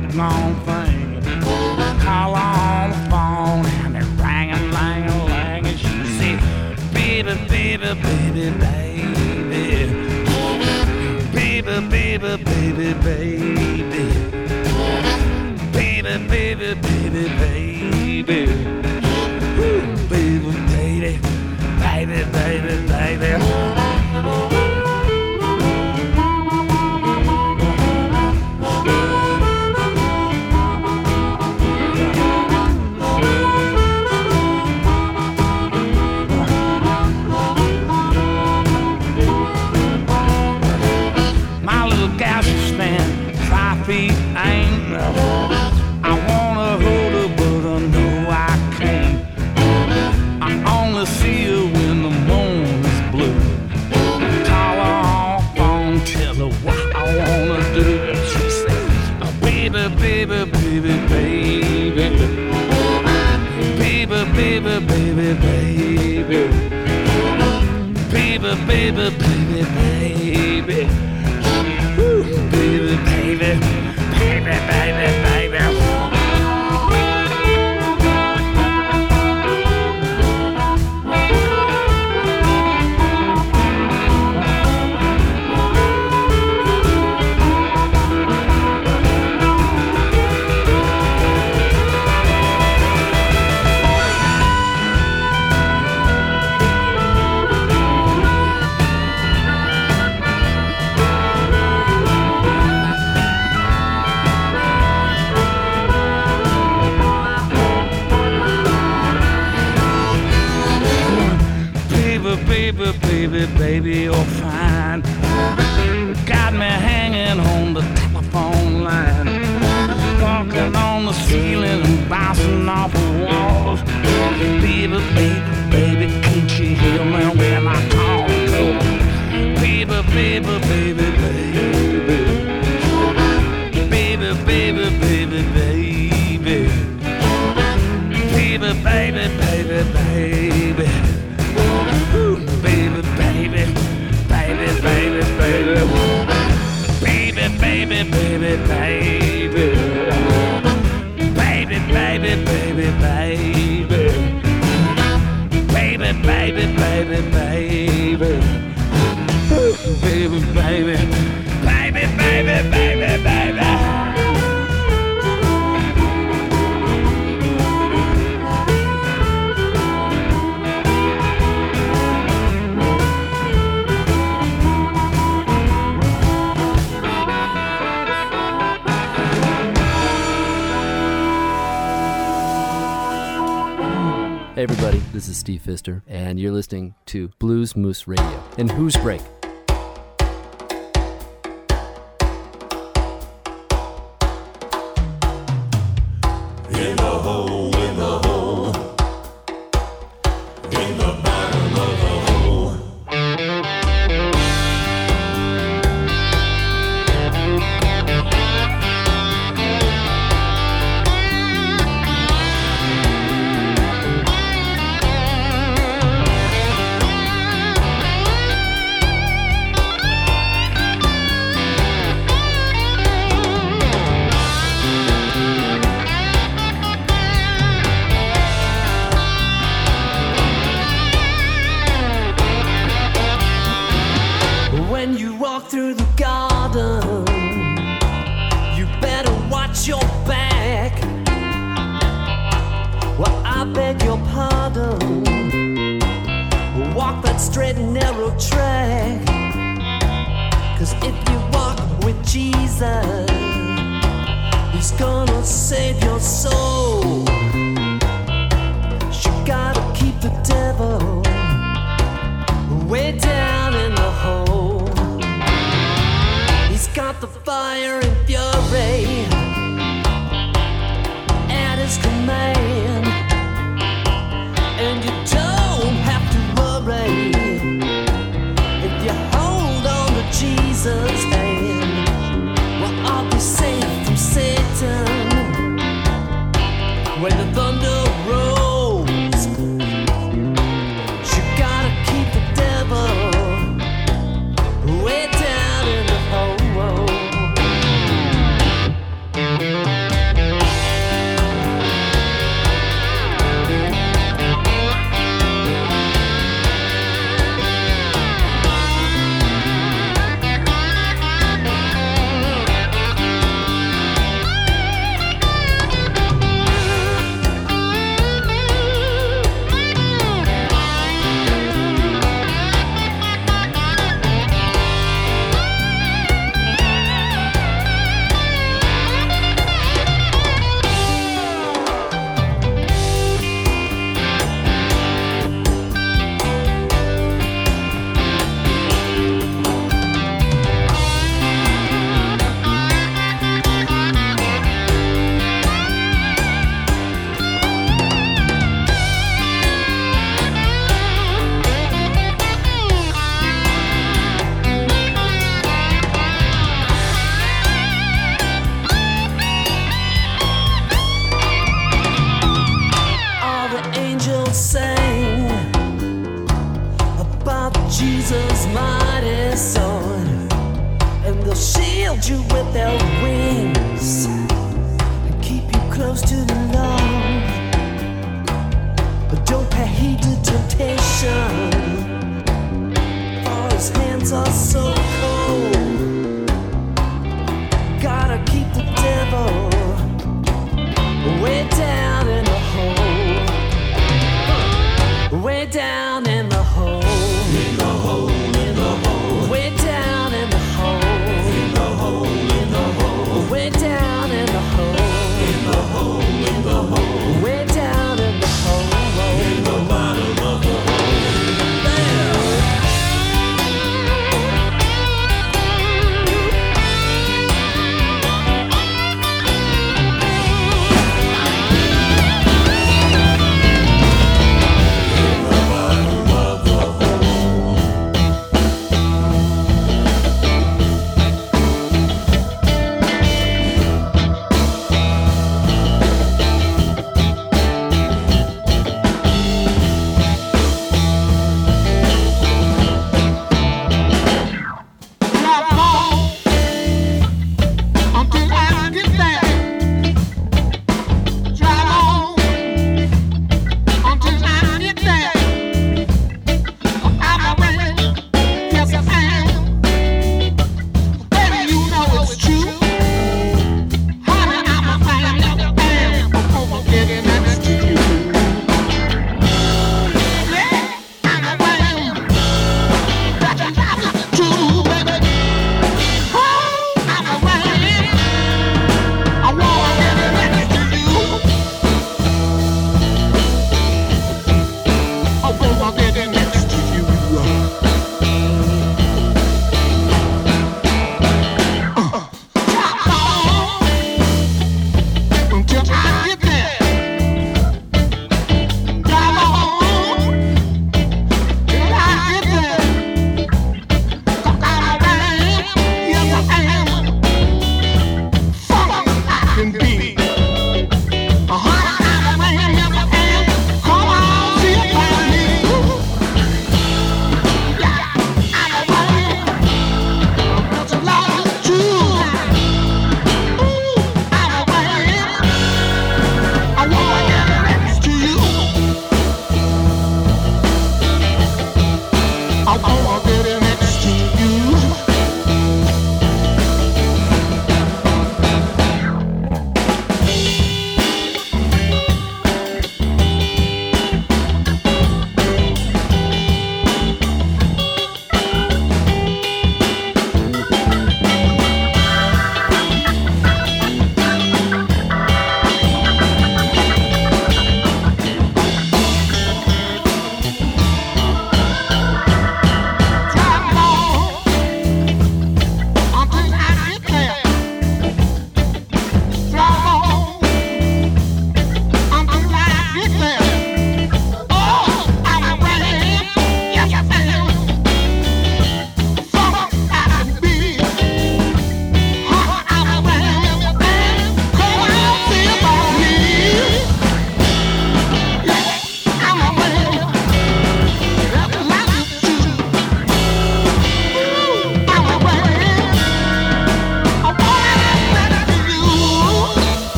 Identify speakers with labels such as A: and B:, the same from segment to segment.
A: doggone thing. Call on the phone and it rang and rang and rang and she said, baby, baby, baby, baby, baby, baby, baby, baby, baby, baby, baby, baby. baby, baby, baby.
B: This is Steve Fister, and you're listening to Blues Moose Radio. And who's break?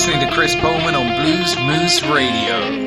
C: listening to
D: Chris Bowman on Blues Moose Radio.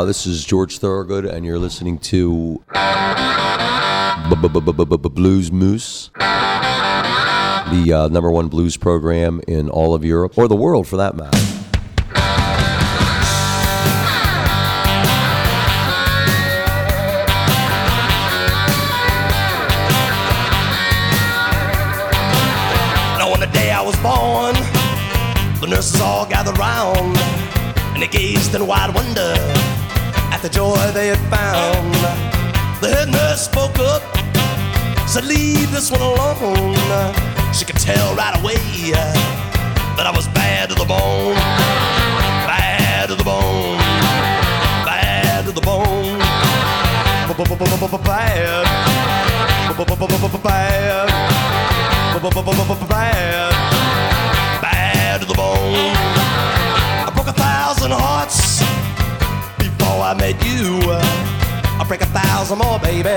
E: Uh, this is George Thorogood, and you're listening to Blues Moose, the uh, number one blues program in all of Europe, or the world for that matter.
F: Now on the day I was born, the nurses all gathered round, and they gazed in wide wonder at the joy they had found. The head nurse spoke up, said, "Leave this one alone." She could tell right away that I was bad to the bone, bad to the bone, bad to the bone, bad, bad, bad, to the bone. I broke a thousand hearts I met you. I'll break a thousand more, baby,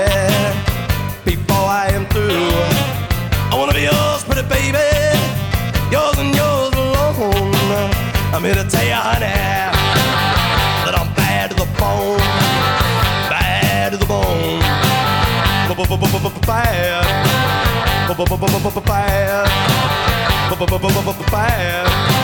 F: before I am through. I wanna be yours, pretty baby, yours and yours alone. I'm here to tell you, honey, that I'm bad to the bone, bad to the bone, bad, bad, bad,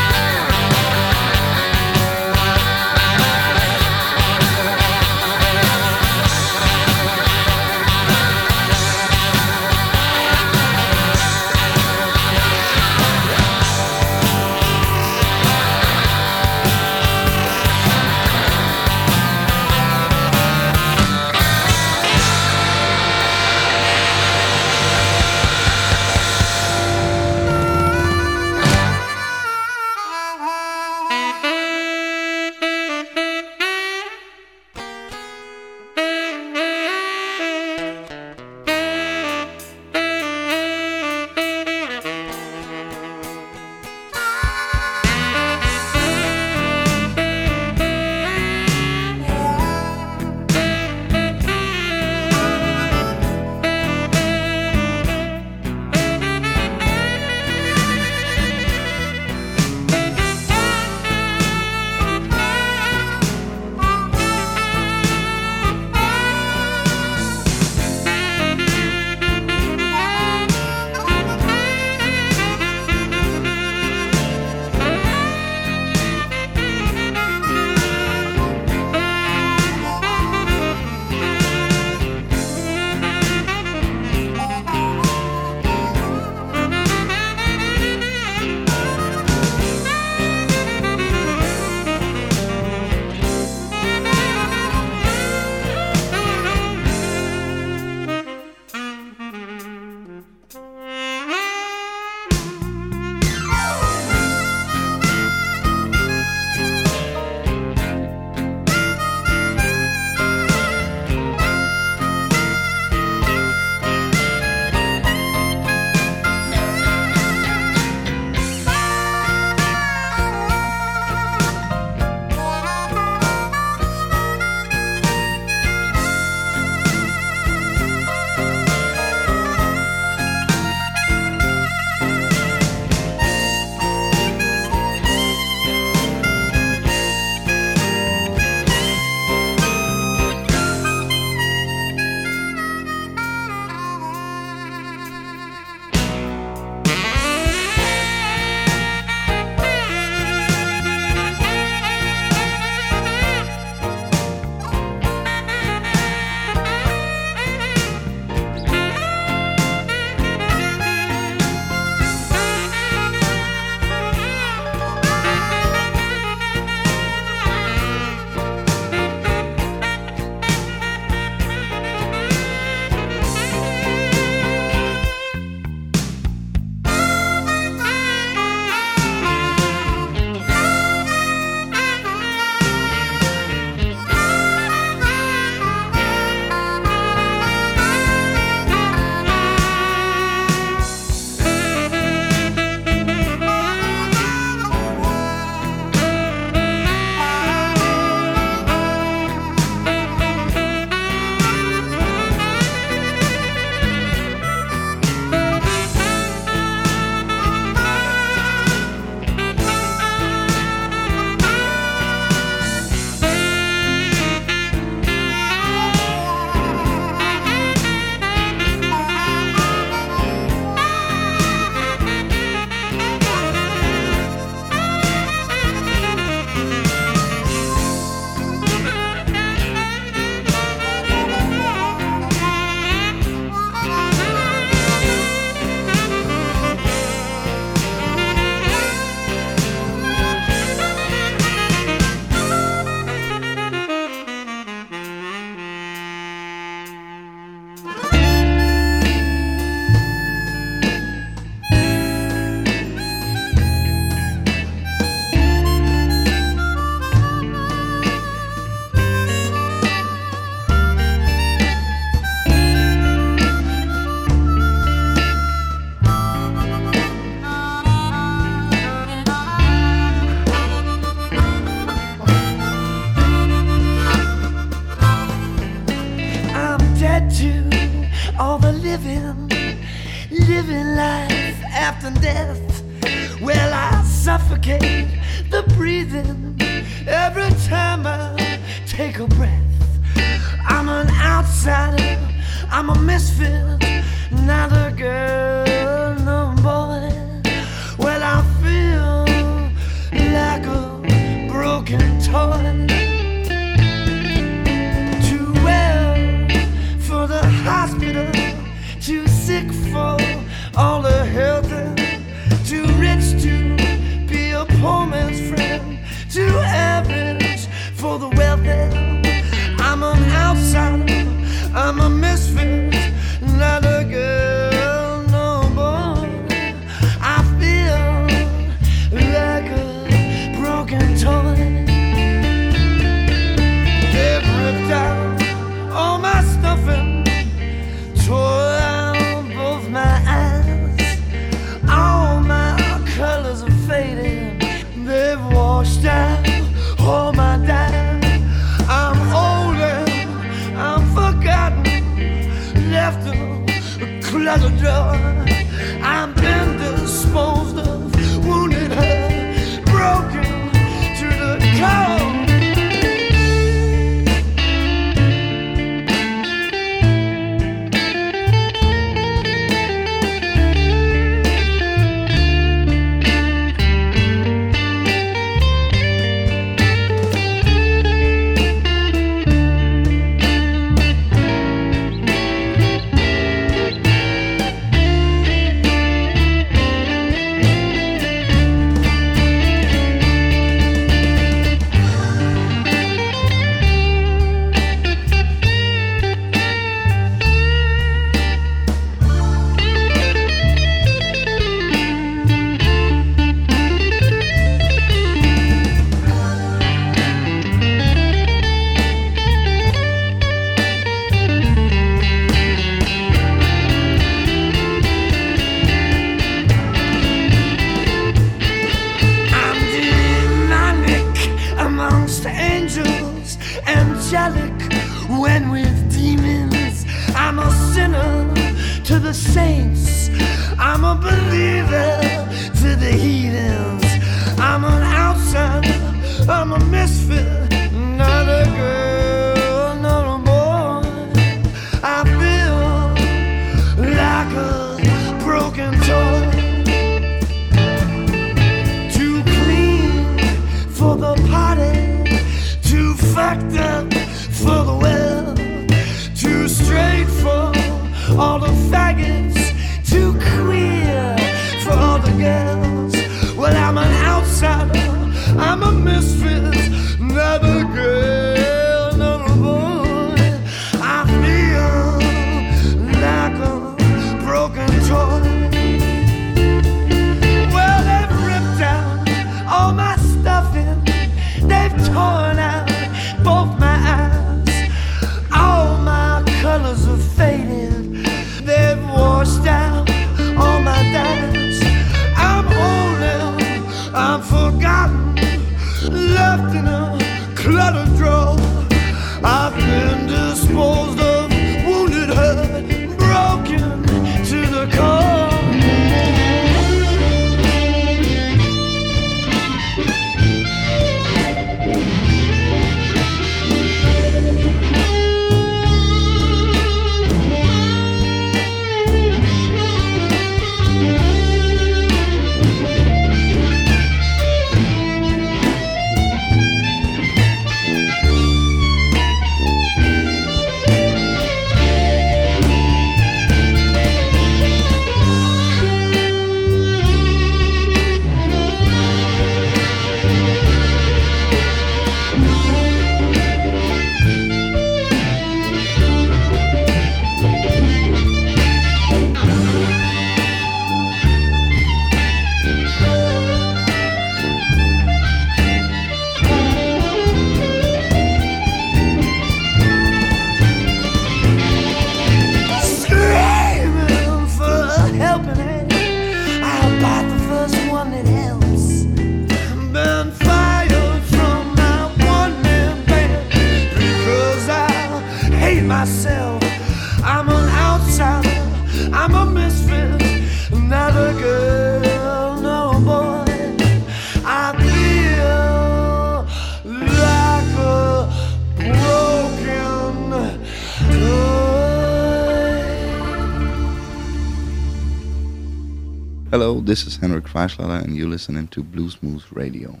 G: Hello, this is Henrik Freischlader and you're listening to Bluesmoose Radio.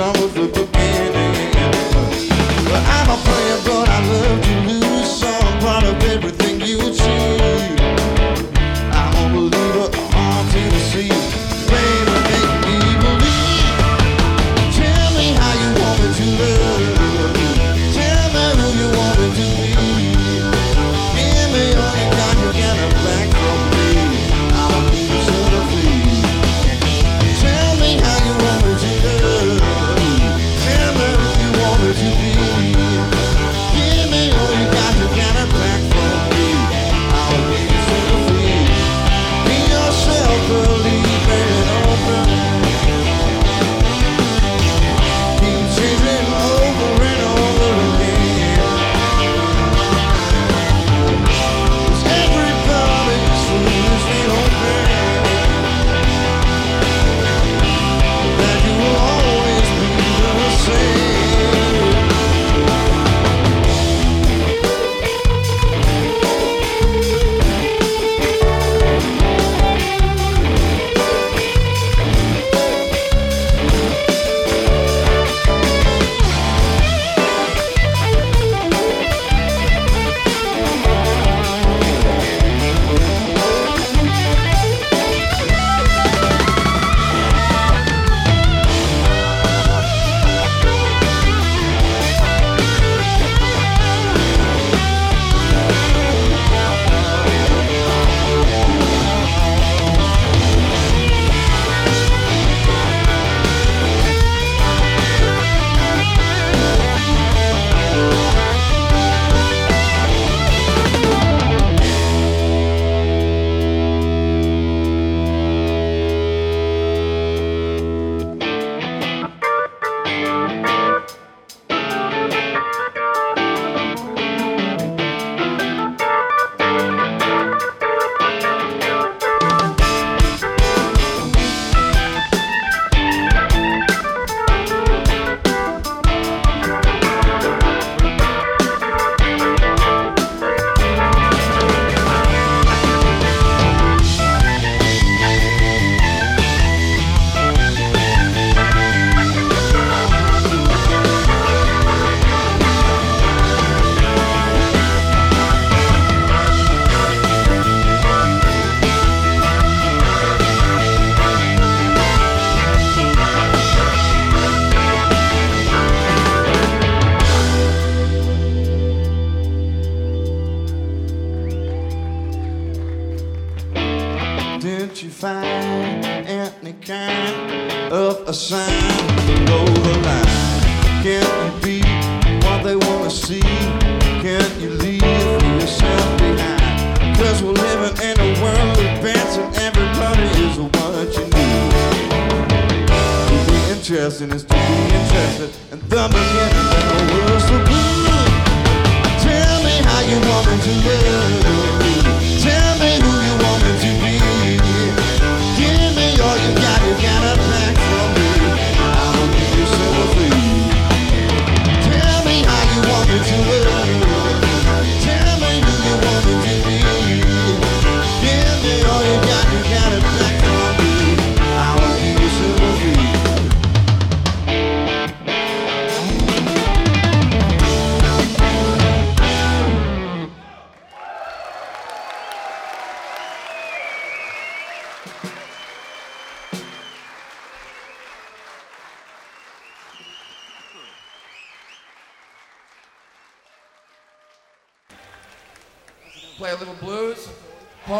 G: vamos subir.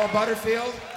G: Paul Butterfield.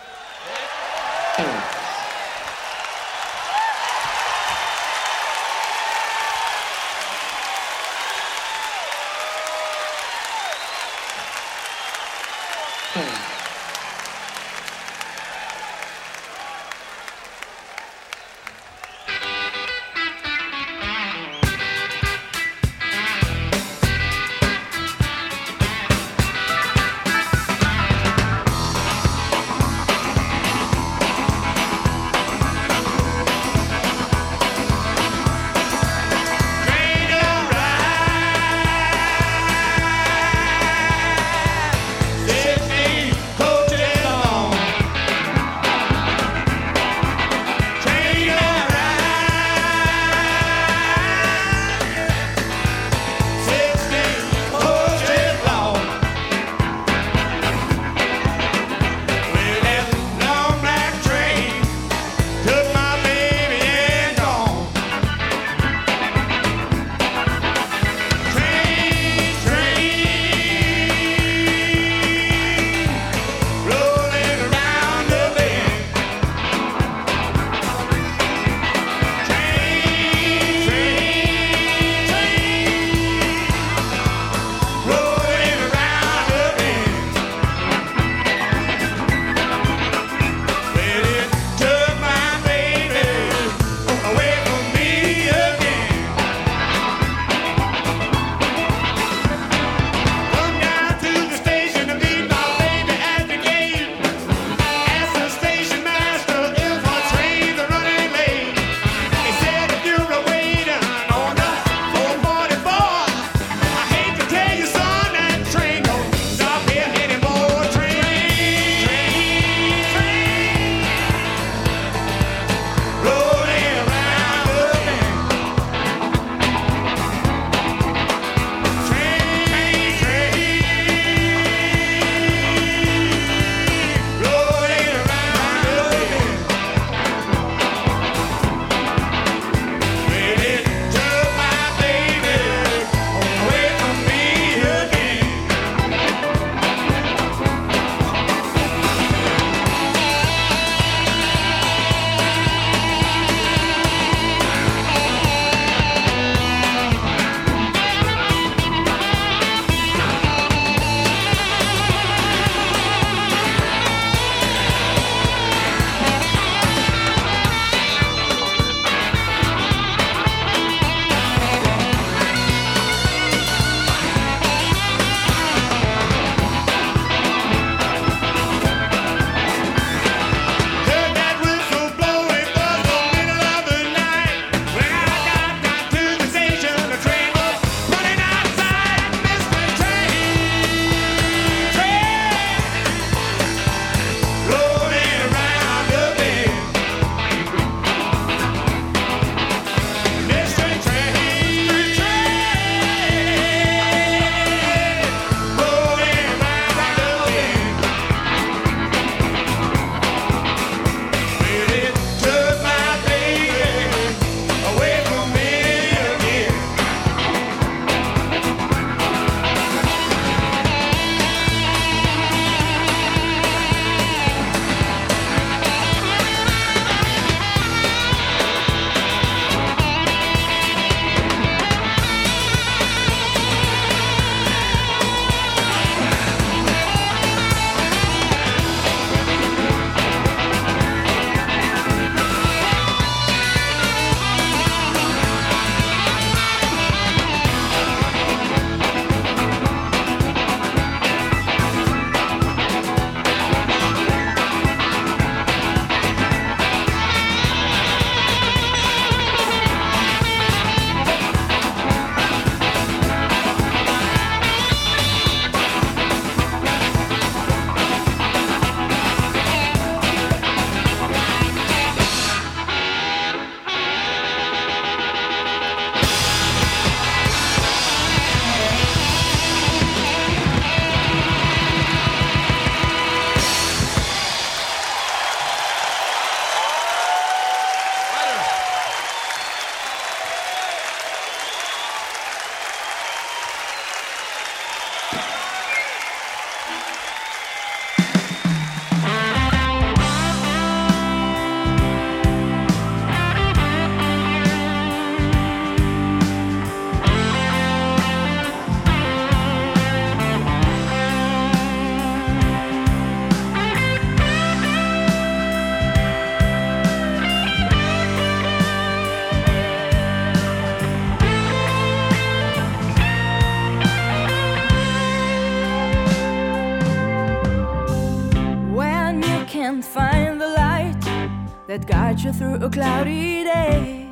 H: you through a cloudy day.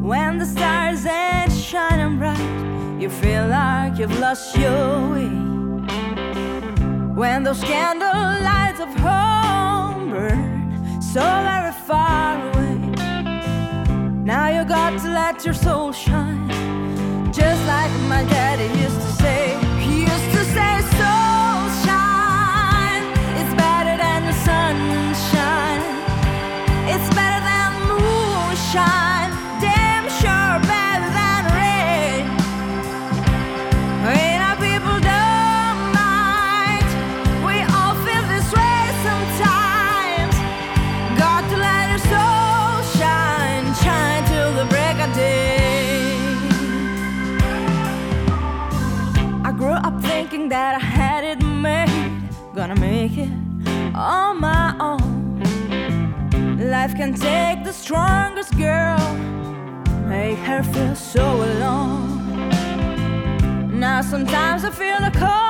H: When the stars ain't shining bright, you feel like you've lost your way. When those candle lights of home burn so very far away, now you got to let your soul shine. Just like my daddy used to say, he used to say so. damn sure better than our people mind. We all feel this way sometimes. Got to let our soul shine, shine till the break of day. I grew up thinking that I had it made, gonna make it on my own. Life can take strongest girl make her feel so alone. Now sometimes I feel a cold.